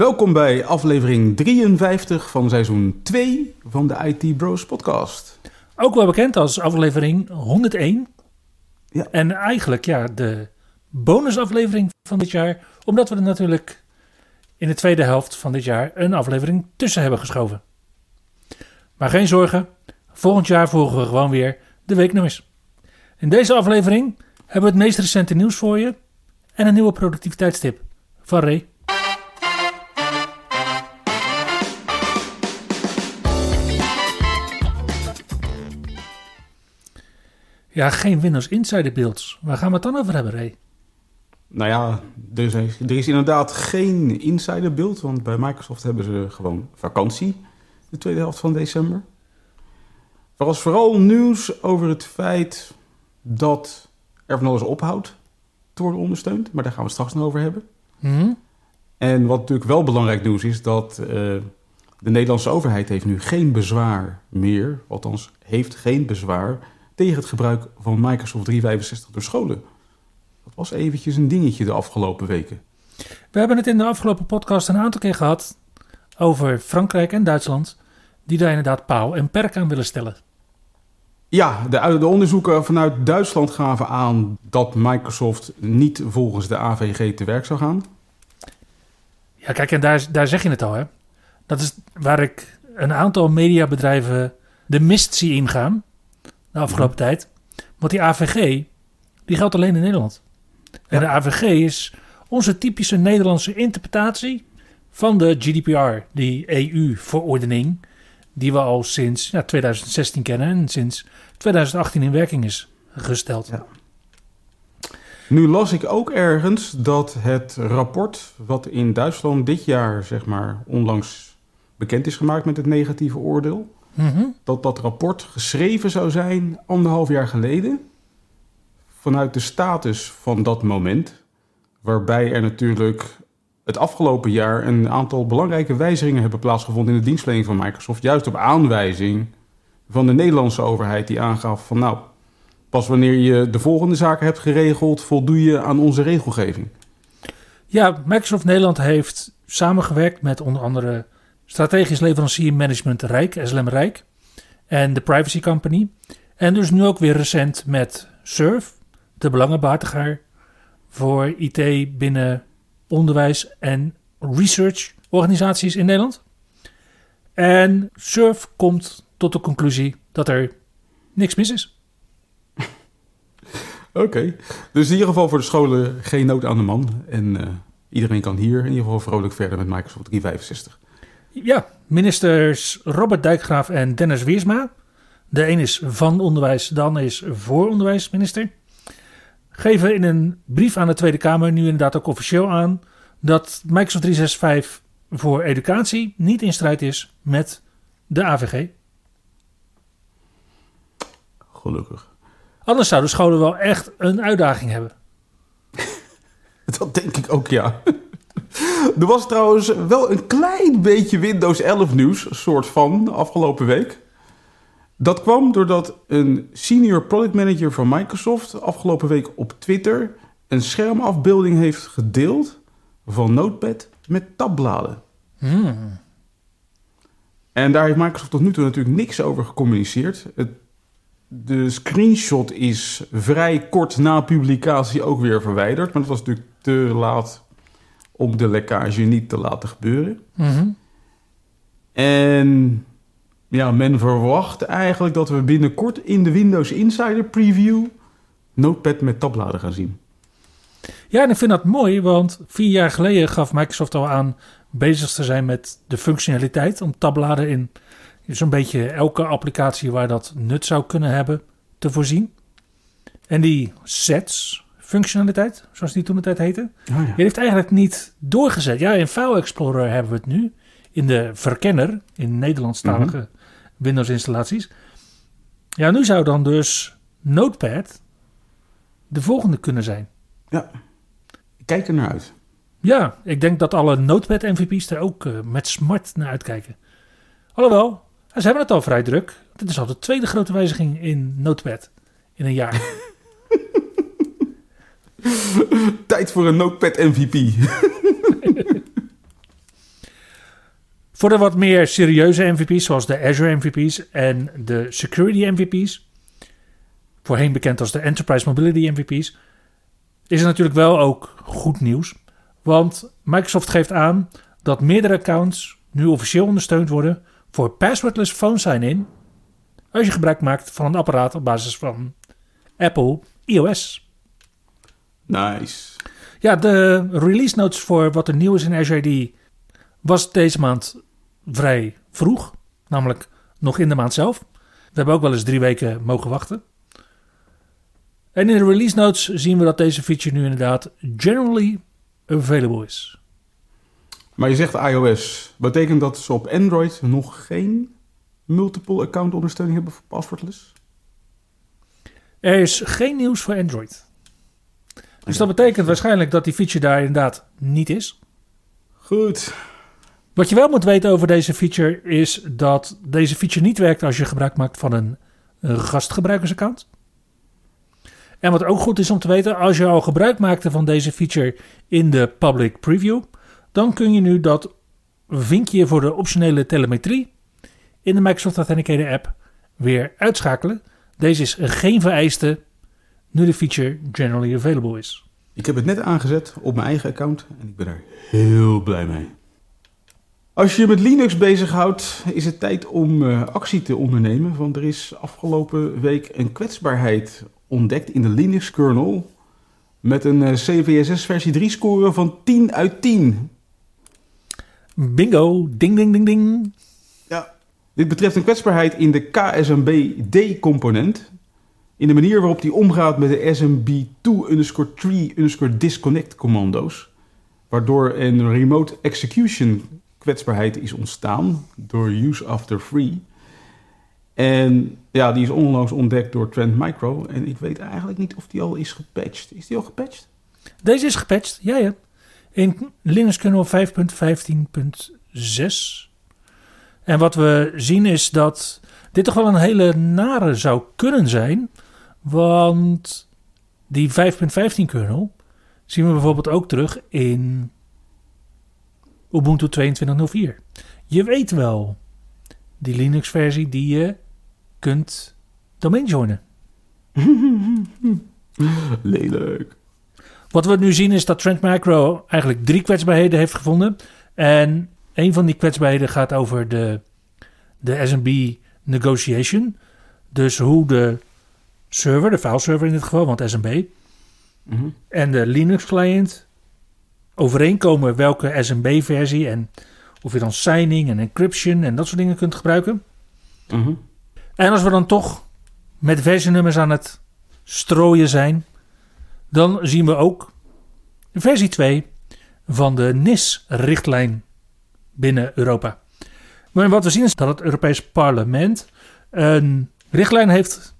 Welkom bij aflevering 53 van seizoen 2 van de IT Bros podcast. Ook wel bekend als aflevering 101. Ja. En eigenlijk ja, de bonusaflevering van dit jaar. Omdat we er natuurlijk in de tweede helft van dit jaar een aflevering tussen hebben geschoven. Maar geen zorgen, volgend jaar volgen we gewoon weer de weeknummers. In deze aflevering hebben we het meest recente nieuws voor je en een nieuwe productiviteitstip van Ray. Ja, geen Windows Insider Builds. Waar gaan we het dan over hebben, Ray? Nou ja, er is, er is inderdaad geen insider beeld, want bij Microsoft hebben ze gewoon vakantie de tweede helft van december. Er was vooral nieuws over het feit dat er van alles ophoudt te worden ondersteund, maar daar gaan we straks nog over hebben. Hm? En wat natuurlijk wel belangrijk nieuws is, dat eh, de Nederlandse overheid heeft nu geen bezwaar meer, althans heeft geen bezwaar tegen het gebruik van Microsoft 365 door scholen. Dat was eventjes een dingetje de afgelopen weken. We hebben het in de afgelopen podcast een aantal keer gehad over Frankrijk en Duitsland, die daar inderdaad paal en perk aan willen stellen. Ja, de, de onderzoeken vanuit Duitsland gaven aan dat Microsoft niet volgens de AVG te werk zou gaan. Ja, kijk, en daar, daar zeg je het al, hè. Dat is waar ik een aantal mediabedrijven de mist zie ingaan de afgelopen tijd. Want die AVG, die geldt alleen in Nederland. En de AVG is onze typische Nederlandse interpretatie van de GDPR, die EU-verordening, die we al sinds ja, 2016 kennen en sinds 2018 in werking is gesteld. Ja. Nu las ik ook ergens dat het rapport wat in Duitsland dit jaar, zeg maar, onlangs bekend is gemaakt met het negatieve oordeel, Mhm. dat dat rapport geschreven zou zijn anderhalf jaar geleden. Vanuit de status van dat moment. Waarbij er natuurlijk het afgelopen jaar een aantal belangrijke wijzigingen hebben plaatsgevonden in de dienstverlening van Microsoft. Juist op aanwijzing van de Nederlandse overheid die aangaf van nou, pas wanneer je de volgende zaken hebt geregeld, voldoe je aan onze regelgeving. Ja, Microsoft Nederland heeft samengewerkt met onder andere strategisch leverancier management Rijk, SLM Rijk, en de Privacy Company. En dus nu ook weer recent met SURF, de belangenbehartiger voor IT binnen onderwijs en research organisaties in Nederland. En SURF komt tot de conclusie dat er niks mis is. Oké, dus in ieder geval voor de scholen geen nood aan de man. En eh, iedereen kan hier in ieder geval vrolijk verder met Microsoft 365. Ja, ministers Robert Dijkgraaf en Dennis Wiersma. De een is van onderwijs, de ander is voor onderwijsminister. Geven in een brief aan de Tweede Kamer nu inderdaad ook officieel aan dat Microsoft 365 voor educatie niet in strijd is met de AVG. Gelukkig. Anders zouden scholen wel echt een uitdaging hebben. Dat denk ik ook, ja. Er was trouwens wel een klein beetje Windows 11 nieuws, soort van, afgelopen week. Dat kwam doordat een senior product manager van Microsoft afgelopen week op Twitter een schermafbeelding heeft gedeeld van Notepad met tabbladen. Hmm. En daar heeft Microsoft tot nu toe natuurlijk niks over gecommuniceerd. Het, de screenshot is vrij kort na publicatie ook weer verwijderd. Maar dat was natuurlijk te laat om de lekkage niet te laten gebeuren. Mhm. En ja, men verwacht eigenlijk dat we binnenkort in de Windows Insider Preview Notepad met tabbladen gaan zien. Ja, en ik vind dat mooi, want vier jaar geleden gaf Microsoft al aan bezig te zijn met de functionaliteit om tabbladen in zo'n beetje elke applicatie waar dat nut zou kunnen hebben te voorzien. En die sets functionaliteit, zoals die toen de tijd heette, Oh ja. die heeft eigenlijk niet doorgezet. Ja, in File Explorer hebben we het nu. in de verkenner, in Nederlandstalige Windows-installaties. Ja, nu zou dan dus Notepad de volgende kunnen zijn. Ja, ik kijk er naar uit. Ja, ik denk dat alle Notepad-MVP's er ook eh, met smart naar uitkijken. Alhoewel, ze hebben het al vrij druk. Dit is al de tweede grote wijziging in Notepad in een jaar. Tijd voor een Notepad MVP. Voor de wat meer serieuze MVP's, zoals de Azure MVP's en de Security MVP's, voorheen bekend als de Enterprise Mobility MVP's, is er natuurlijk wel ook goed nieuws. Want Microsoft geeft aan dat meerdere accounts nu officieel ondersteund worden voor passwordless phone sign-in als je gebruik maakt van een apparaat op basis van Apple iOS. Nice. Ja, de release notes voor wat er nieuw is in Azure AD was deze maand vrij vroeg. Namelijk nog in de maand zelf. We hebben ook wel eens drie weken mogen wachten. En in de release notes zien we dat deze feature nu inderdaad generally available is. Maar je zegt iOS. Betekent dat ze op Android nog geen multiple account ondersteuning hebben voor passwordless? Er is geen nieuws voor Android. Dus dat betekent waarschijnlijk dat die feature daar inderdaad niet is. Goed. Wat je wel moet weten over deze feature is dat deze feature niet werkt als je gebruik maakt van een gastgebruikersaccount. En wat ook goed is om te weten, als je al gebruik maakte van deze feature in de public preview, dan kun je nu dat vinkje voor de optionele telemetrie in de Microsoft Authenticator app weer uitschakelen. Deze is geen vereiste nu de feature generally available is. Ik heb het net aangezet op mijn eigen account en ik ben er heel blij mee. Als je je met Linux bezighoudt, is het tijd om uh, actie te ondernemen. Want er is afgelopen week een kwetsbaarheid ontdekt in de Linux kernel. Met een uh, CVSS versie 3 score van 10 uit 10. Bingo, ding ding ding ding. Ja. Dit betreft een kwetsbaarheid in de KSMB-D-component. In de manier waarop die omgaat met de SMB2-3-disconnect commando's. Waardoor een remote execution kwetsbaarheid is ontstaan door use after free. En ja, die is onlangs ontdekt door Trend Micro. En ik weet eigenlijk niet of die al is gepatcht. Is die al gepatcht? Deze is gepatcht, ja ja. In Linux kernel 5.15.6. En wat we zien is dat dit toch wel een hele nare zou kunnen zijn. Want die 5.15 kernel zien we bijvoorbeeld ook terug in Ubuntu 22.04. Je weet wel, die Linux-versie die je kunt domain joinen. Lelijk. Wat we nu zien is dat Trend Micro eigenlijk drie kwetsbaarheden heeft gevonden. En een van die kwetsbaarheden gaat over de, de SMB negotiation. Dus hoe de server, de fileserver in dit geval, want SMB, Mhm. en de Linux client overeenkomen welke SMB-versie en of je dan signing en encryption en dat soort dingen kunt gebruiken. Mhm. En als we dan toch met versienummers aan het strooien zijn, dan zien we ook versie 2 van de NIS-richtlijn binnen Europa. Maar wat we zien is dat het Europees Parlement een richtlijn heeft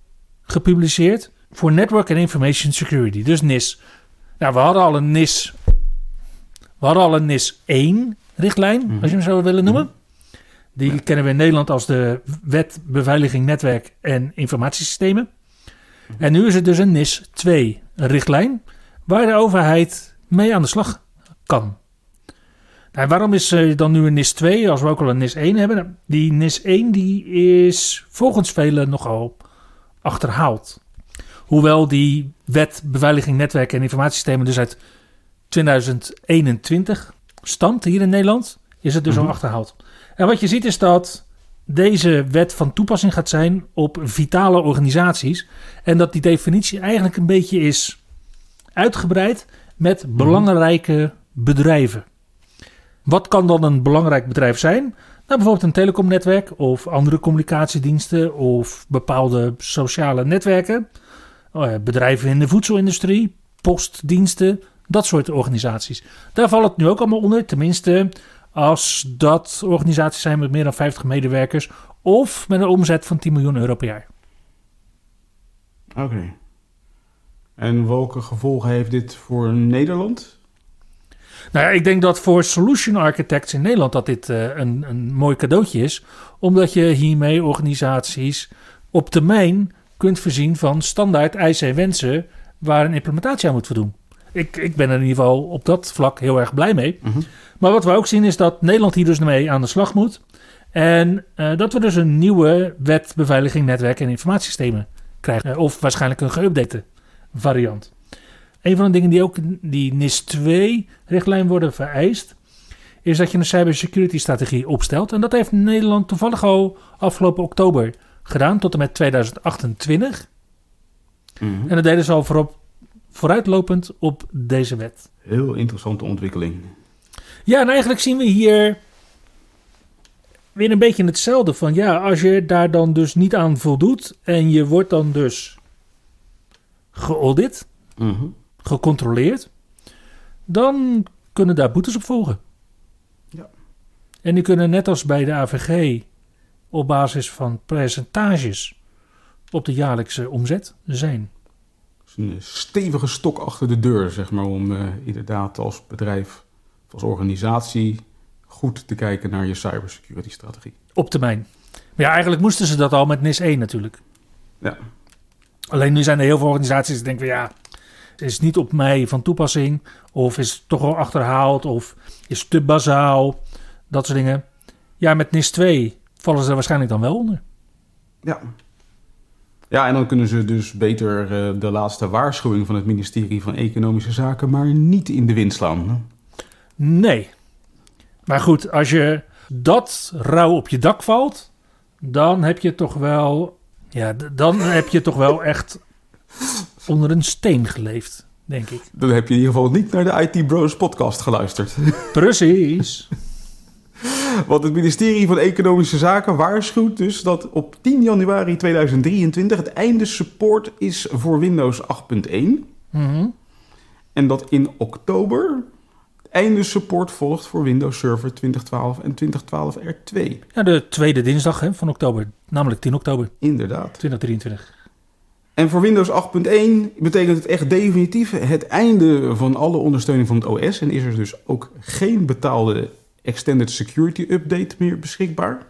gepubliceerd voor Network and Information Security, dus NIS. Nou, we hadden al een NIS, we hadden al een NIS 1 richtlijn, Mhm. als je hem zo willen noemen. Die kennen we in Nederland als de Wet Beveiliging Netwerk en Informatiesystemen. En nu is het dus een NIS 2 richtlijn waar de overheid mee aan de slag kan. Nou, waarom is er dan nu een NIS 2 als we ook al een NIS 1 hebben? Nou, Die NIS 1 die is volgens velen nogal achterhaald. Hoewel die wet beveiliging netwerk en informatiesystemen dus uit 2021 stamt hier in Nederland, is het dus Mhm. al achterhaald. En wat je ziet is dat deze wet van toepassing gaat zijn op vitale organisaties. En dat die definitie eigenlijk een beetje is uitgebreid met belangrijke bedrijven. Wat kan dan een belangrijk bedrijf zijn? Nou, bijvoorbeeld een telecomnetwerk of andere communicatiediensten of bepaalde sociale netwerken. Eh, Bedrijven in de voedselindustrie, postdiensten, dat soort organisaties. Daar valt het nu ook allemaal onder. Tenminste, als dat organisaties zijn met meer dan 50 medewerkers of met een omzet van 10 miljoen euro per jaar. Oké. En welke gevolgen heeft dit voor Nederland? Nou ja, ik denk dat voor solution architects in Nederland dat dit uh, een, een mooi cadeautje is. Omdat je hiermee organisaties op termijn kunt voorzien van standaard eisen en wensen waar een implementatie aan moet voldoen. Ik, ik ben er in ieder geval op dat vlak heel erg blij mee. Mhm. Maar wat we ook zien is dat Nederland hier dus mee aan de slag moet. En uh, dat we dus een nieuwe wet beveiliging netwerk en informatiesystemen krijgen. Uh, of waarschijnlijk een geüpdate variant. Een van de dingen die ook die NIS 2 richtlijn worden vereist, is dat je een cybersecurity strategie opstelt. En dat heeft Nederland toevallig al afgelopen oktober gedaan, tot en met 2028. Mhm. En dat deden ze al voorop, vooruitlopend op deze wet. Heel interessante ontwikkeling. Ja, en eigenlijk zien we hier weer een beetje hetzelfde van ja, als je daar dan dus niet aan voldoet en je wordt dan dus geaudit, Mhm. Gecontroleerd, dan kunnen daar boetes op volgen. Ja. En die kunnen net als bij de AVG op basis van percentages op de jaarlijkse omzet zijn. Dus een stevige stok achter de deur, zeg maar, om eh, inderdaad als bedrijf, of als organisatie goed te kijken naar je cybersecurity strategie. Op termijn. Maar ja, eigenlijk moesten ze dat al met NIS 1 natuurlijk. Ja. Alleen nu zijn er heel veel organisaties die denken van ja, is niet op mij van toepassing. Of is toch wel achterhaald. Of is te bazaal. Dat soort dingen. Ja, met NIS 2 vallen ze er waarschijnlijk dan wel onder. Ja. Ja, en dan kunnen ze dus beter eh, de laatste waarschuwing van het ministerie van Economische Zaken maar niet in de wind slaan. hè? Nee. Maar goed, als je dat rauw op je dak valt, dan heb je toch wel. Ja, dan heb je toch wel echt onder een steen geleefd, denk ik. Dan heb je in ieder geval niet naar de IT Bros podcast geluisterd. Precies. Want het ministerie van Economische Zaken waarschuwt dus dat op 10 januari 2023 het einde support is voor Windows 8.1. Mhm. En dat in oktober het einde support volgt voor Windows Server 2012 en 2012 R2. Ja, de tweede dinsdag hè, van oktober, namelijk 10 oktober Inderdaad. 2023. En voor Windows 8.1 betekent het echt definitief het einde van alle ondersteuning van het OS. En is er dus ook geen betaalde Extended Security Update meer beschikbaar.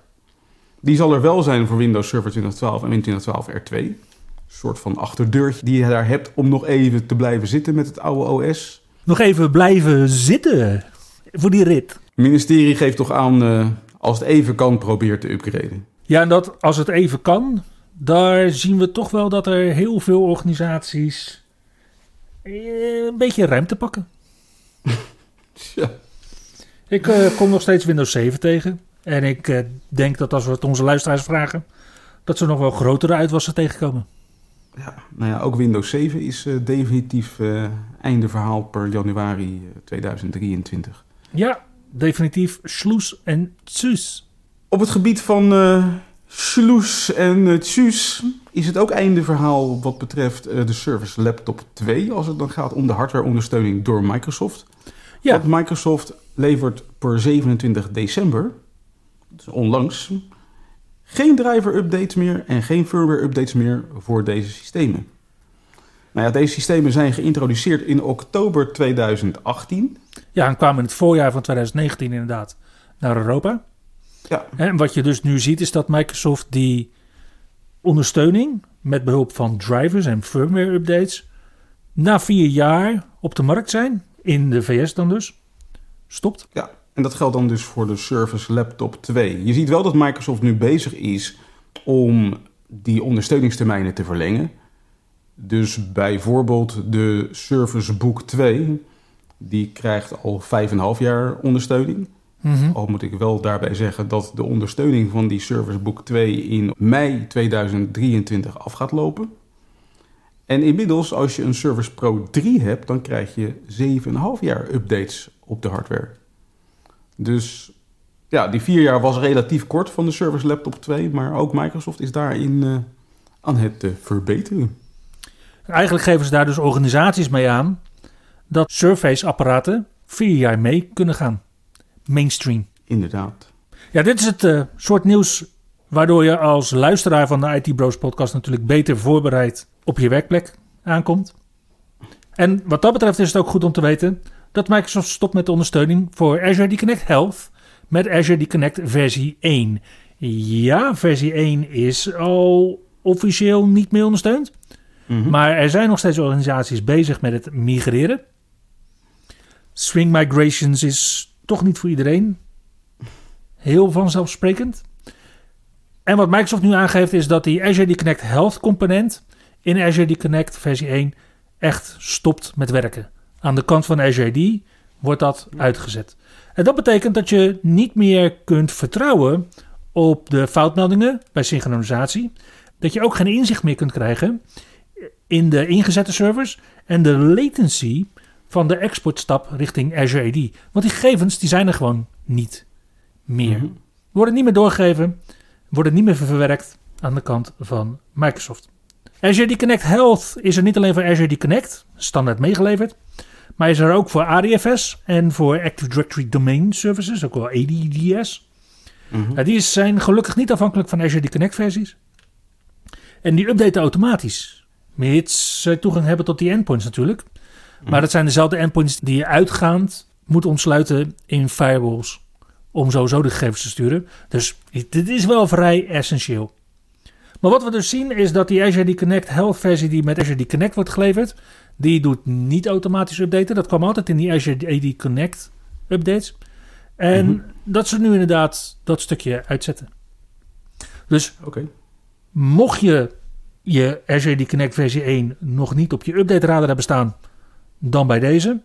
Die zal er wel zijn voor Windows Server 2012 en Windows 2012 R2. Een soort van achterdeurtje die je daar hebt om nog even te blijven zitten met het oude OS. Nog even blijven zitten voor die rit. Het ministerie geeft toch aan, eh, als het even kan, probeer te upgraden. Ja, en dat als het even kan, daar zien we toch wel dat er heel veel organisaties eh, een beetje ruimte pakken. Ja. Ik eh, kom nog steeds Windows 7 tegen. En ik eh, denk dat als we het onze luisteraars vragen, dat ze nog wel grotere uitwassen tegenkomen. Ja, nou ja, ook Windows 7 is definitief einde verhaal per januari eh, 2023. Ja, definitief sloes en tsus. Op het gebied van Sloes en uh, is het ook einde verhaal wat betreft eh, de Service Laptop 2... als het dan gaat om de hardwareondersteuning door Microsoft. Ja. Want Microsoft levert per 27 december, dus onlangs... geen driver-updates meer en geen firmware-updates meer voor deze systemen. Nou ja, deze systemen zijn geïntroduceerd in oktober 2018... Ja, en kwamen in het voorjaar van 2019 inderdaad naar Europa. Ja. En wat je dus nu ziet is dat Microsoft die ondersteuning met behulp van drivers en firmware updates na vier jaar op de markt zijn, in de VS dan dus, stopt. Ja, en dat geldt dan dus voor de Surface Laptop 2. Je ziet wel dat Microsoft nu bezig is om die ondersteuningstermijnen te verlengen. Dus bijvoorbeeld de Surface Book 2, die krijgt al 5,5 jaar ondersteuning. Mhm. Al moet ik wel daarbij zeggen dat de ondersteuning van die Service Book 2 in mei 2023 af gaat lopen. En inmiddels, als je een Service Pro 3 hebt, dan krijg je 7,5 jaar updates op de hardware. Dus ja, die vier jaar was relatief kort van de Service Laptop 2, maar ook Microsoft is daarin eh, aan het eh, verbeteren. Eigenlijk geven ze daar dus organisaties mee aan dat Surface-apparaten vier jaar mee kunnen gaan. Mainstream. Inderdaad. Ja, dit is het uh, soort nieuws waardoor je als luisteraar van de IT Bros podcast natuurlijk beter voorbereid op je werkplek aankomt. En wat dat betreft is het ook goed om te weten dat Microsoft stopt met de ondersteuning voor Azure D Connect Health met Azure D Connect versie 1. Ja, versie 1 is al officieel niet meer ondersteund. Mm -hmm. Maar er zijn nog steeds organisaties bezig met het migreren. Swing migrations is toch niet voor iedereen heel vanzelfsprekend. En wat Microsoft nu aangeeft is dat die Azure Connect Health component in Azure Connect versie 1 echt stopt met werken. Aan de kant van Azure D wordt dat uitgezet. En dat betekent dat je niet meer kunt vertrouwen op de foutmeldingen bij synchronisatie. Dat je ook geen inzicht meer kunt krijgen in de ingezette servers en de latency van de exportstap richting Azure AD. Want die gegevens die zijn er gewoon niet meer. Mm -hmm. Worden niet meer doorgegeven, worden niet meer verwerkt aan de kant van Microsoft. Azure D Connect Health is er niet alleen voor Azure D Connect, standaard meegeleverd, maar is er ook voor ADFS en voor Active Directory Domain Services, ook wel ADDS. Mm -hmm. die zijn gelukkig niet afhankelijk van Azure D Connect versies. En die updaten automatisch, mits ze toegang hebben tot die endpoints natuurlijk. Mm. Maar dat zijn dezelfde endpoints die je uitgaand moet ontsluiten in firewalls om sowieso de gegevens te sturen. Dus dit is wel vrij essentieel. Maar wat we dus zien is dat die Azure D Connect Health versie die met Azure D Connect wordt geleverd, die doet niet automatisch updaten. Dat kwam altijd in die Azure AD Connect updates. En mm -hmm. dat ze nu inderdaad dat stukje uitzetten. Dus okay. mocht je je Azure D Connect versie 1 nog niet op je update radar hebben staan, dan bij deze.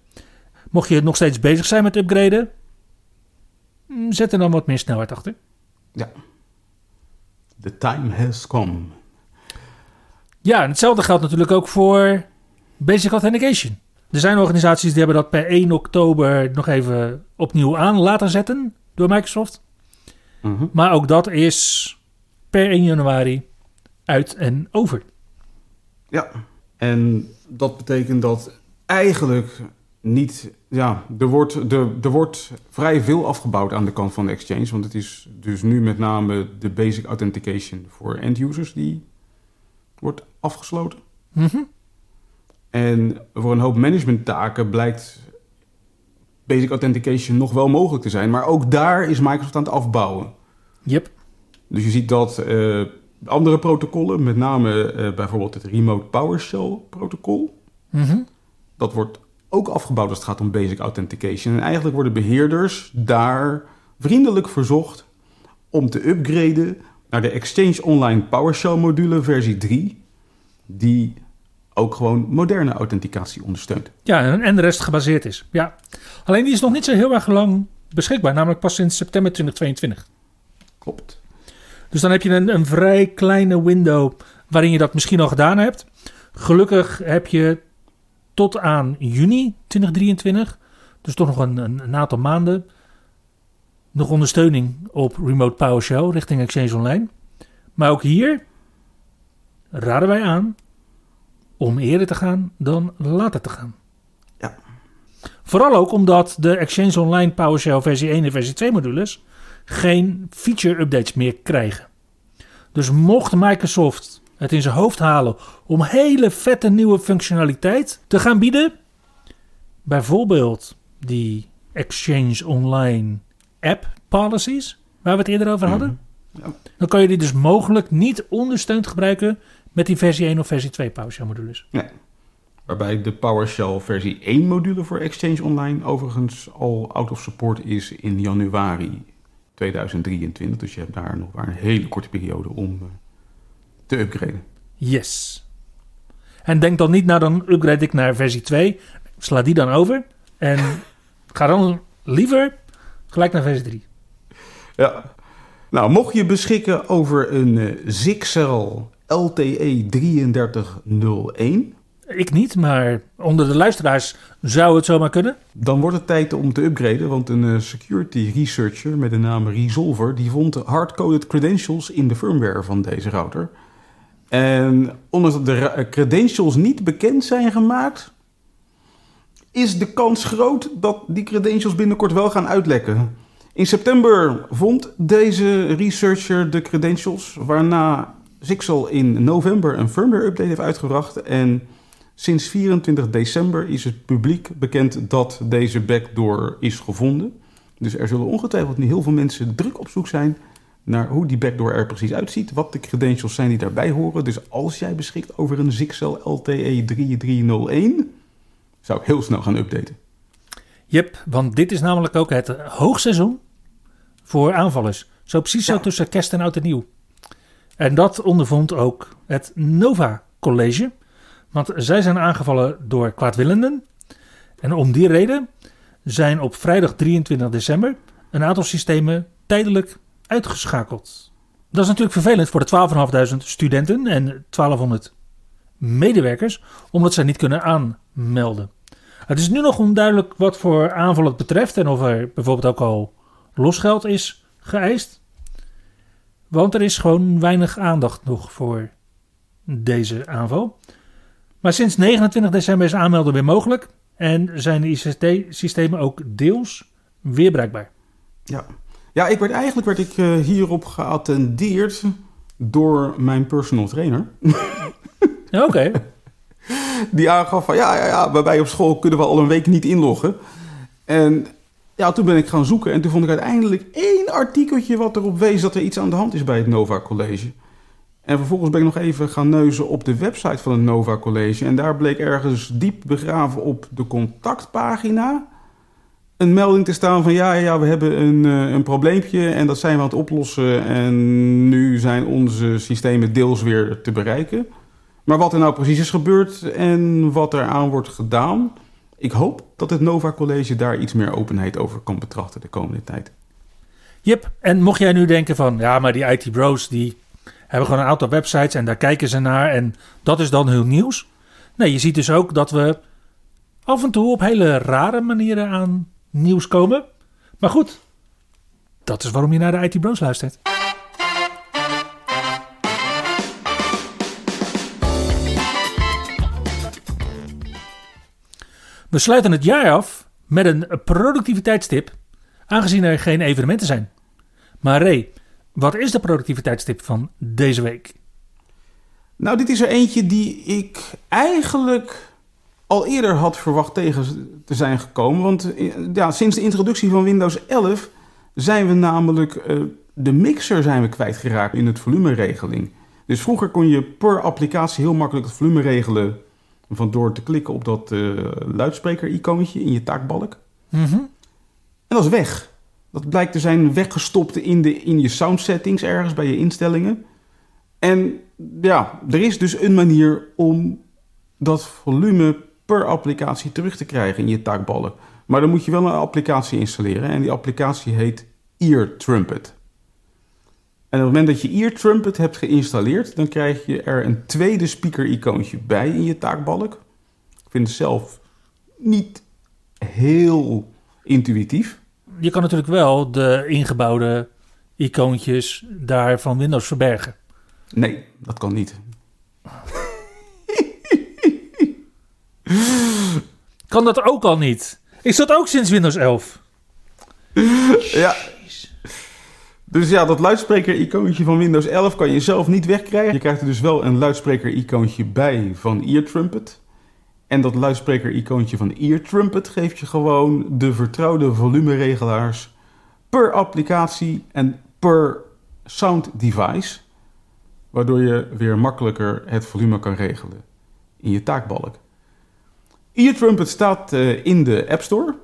Mocht je nog steeds bezig zijn met upgraden, zet er dan wat meer snelheid achter. Ja. The time has come. Ja, en hetzelfde geldt natuurlijk ook voor Basic Authentication. Er zijn organisaties die hebben dat per 1 oktober nog even opnieuw aan laten zetten door Microsoft. Mm -hmm. Maar ook dat is per 1 januari uit en over. Ja, en dat betekent dat eigenlijk niet. Ja, er wordt, er, er wordt vrij veel afgebouwd aan de kant van de exchange. Want het is dus nu met name de basic authentication voor end-users die wordt afgesloten. Mm -hmm. En voor een hoop managementtaken blijkt basic authentication nog wel mogelijk te zijn. Maar ook daar is Microsoft aan het afbouwen. Yep. Dus je ziet dat uh, andere protocollen, met name uh, bijvoorbeeld het Remote PowerShell protocol, mm -hmm. Dat wordt ook afgebouwd als het gaat om basic authentication. En eigenlijk worden beheerders daar vriendelijk verzocht om te upgraden naar de Exchange Online PowerShell module versie 3, die ook gewoon moderne authenticatie ondersteunt. Ja, en de rest gebaseerd is. Ja. Alleen die is nog niet zo heel erg lang beschikbaar, namelijk pas sinds september 2022. Klopt. Dus dan heb je een, een vrij kleine window waarin je dat misschien al gedaan hebt. Gelukkig heb je tot aan juni 2023, dus toch nog een, aantal maanden, nog ondersteuning op Remote PowerShell richting Exchange Online. Maar ook hier raden wij aan om eerder te gaan dan later te gaan. Ja. Vooral ook omdat de Exchange Online PowerShell versie 1 en versie 2 modules geen feature updates meer krijgen. Dus mocht Microsoft het in zijn hoofd halen om hele vette nieuwe functionaliteit te gaan bieden, bijvoorbeeld die Exchange Online app policies, waar we het eerder over hadden, ja. dan kan je die dus mogelijk niet ondersteund gebruiken met die versie 1 of versie 2 PowerShell modules. Nee. Waarbij de PowerShell versie 1 module voor Exchange Online overigens al out of support is in januari 2023. Dus je hebt daar nog maar een hele korte periode om te upgraden. Yes. En denk dan niet, nou dan upgrade ik naar versie 2. Sla die dan over. En ga dan liever gelijk naar versie 3. Ja. Nou, mocht je beschikken over een uh, Zixel LTE 3301. Ik niet, maar onder de luisteraars zou het zomaar kunnen. Dan wordt het tijd om te upgraden, want een uh, security researcher met de naam Resolver... die vond hardcoded credentials in de firmware van deze router. En ondanks dat de credentials niet bekend zijn gemaakt... is de kans groot dat die credentials binnenkort wel gaan uitlekken. In september vond deze researcher de credentials, waarna Zixel in november een firmware update heeft uitgebracht. En sinds 24 december is het publiek bekend dat deze backdoor is gevonden. Dus er zullen ongetwijfeld nu heel veel mensen druk op zoek zijn naar hoe die backdoor er precies uitziet, wat de credentials zijn die daarbij horen. Dus als jij beschikt over een Zixel LTE 3301, zou ik heel snel gaan updaten. Yep, want dit is namelijk ook het hoogseizoen voor aanvallers. Zo precies zo tussen kerst en oud en nieuw. En dat ondervond ook het Nova College. Want zij zijn aangevallen door kwaadwillenden. En om die reden zijn op vrijdag 23 december een aantal systemen tijdelijk uitgeschakeld. Dat is natuurlijk vervelend voor de 12.500 studenten en 1200 medewerkers, omdat zij niet kunnen aanmelden. Het is nu nog onduidelijk wat voor aanval het betreft en of er bijvoorbeeld ook al losgeld is geëist. Want er is gewoon weinig aandacht nog voor deze aanval. Maar sinds 29 december is aanmelden weer mogelijk en zijn de ICT-systemen ook deels weer bereikbaar. Ja, ja ik werd, eigenlijk werd ik eh, hierop geattendeerd door mijn personal trainer. Oké, Die aangaf van ja, ja, ja, bij mij op school kunnen we al een week niet inloggen. En ja, toen ben ik gaan zoeken en toen vond ik uiteindelijk één artikeltje wat erop wees dat er iets aan de hand is bij het Nova College. En vervolgens ben ik nog even gaan neuzen op de website van het Nova College. En daar bleek ergens diep begraven op de contactpagina een melding te staan van ja, ja, we hebben een, eh, een probleempje en dat zijn we aan het oplossen. En nu zijn onze systemen deels weer te bereiken. Maar wat er nou precies is gebeurd en wat er aan wordt gedaan, ik hoop dat het Nova College daar iets meer openheid over kan betrachten de komende tijd. Yep, en mocht jij nu denken van, ja, maar die IT-bros die hebben gewoon een aantal websites en daar kijken ze naar en dat is dan hun nieuws. Nee, je ziet dus ook dat we af en toe op hele rare manieren aan nieuws komen. Maar goed, dat is waarom je naar de IT-bros luistert. We sluiten het jaar af met een productiviteitstip, aangezien er geen evenementen zijn. Maar Ray, wat is de productiviteitstip van deze week? Nou, dit is er eentje die ik eigenlijk al eerder had verwacht tegen te zijn gekomen. Want eh, ja, sinds de introductie van Windows 11 zijn we namelijk eh, de mixer zijn we kwijtgeraakt in het volumeregeling. Dus vroeger kon je per applicatie heel makkelijk het volume regelen van door te klikken op dat eh, luidspreker-icoontje in je taakbalk. Mhm. En dat is weg. Dat blijkt te zijn weggestopt in, de, in je sound settings ergens bij je instellingen. En ja, er is dus een manier om dat volume per applicatie terug te krijgen in je taakbalk. Maar dan moet je wel een applicatie installeren en die applicatie heet Ear Trumpet. En op het moment dat je Ear Trumpet hebt geïnstalleerd, dan krijg je er een tweede speaker-icoontje bij in je taakbalk. Ik vind het zelf niet heel intuïtief. Je kan natuurlijk wel de ingebouwde icoontjes daar van Windows verbergen. Nee, dat kan niet. Kan dat ook al niet? Is dat ook sinds Windows 11? Ja. Dus ja, dat luidspreker-icoontje van Windows 11 kan je zelf niet wegkrijgen. Je krijgt er dus wel een luidspreker-icoontje bij van Ear Trumpet. En dat luidspreker-icoontje van Ear Trumpet geeft je gewoon de vertrouwde volumeregelaars per applicatie en per sound device. Waardoor je weer makkelijker het volume kan regelen in je taakbalk. Ear Trumpet staat eh, in de App Store.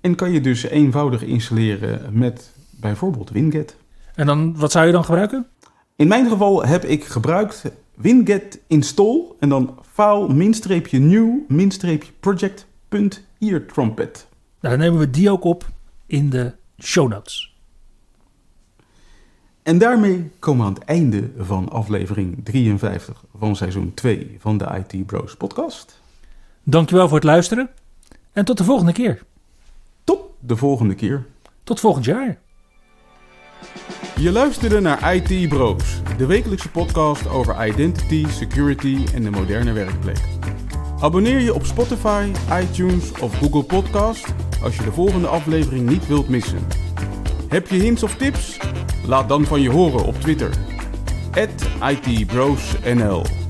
En kan je dus eenvoudig installeren met bijvoorbeeld Winget. En dan, wat zou je dan gebruiken? In mijn geval heb ik gebruikt Winget install en dan file-new-project.eartrumpet. Nou, dan nemen we die ook op in de show notes. En daarmee komen we aan het einde van aflevering 53 van seizoen 2 van de IT Bros podcast. Dankjewel voor het luisteren en tot de volgende keer. Tot de volgende keer. Tot volgend jaar. Je luisterde naar IT Bros, de wekelijkse podcast over identity, security en de moderne werkplek. Abonneer je op Spotify, iTunes of Google Podcast als je de volgende aflevering niet wilt missen. Heb je hints of tips? Laat dan van je horen op Twitter. @itbrosnl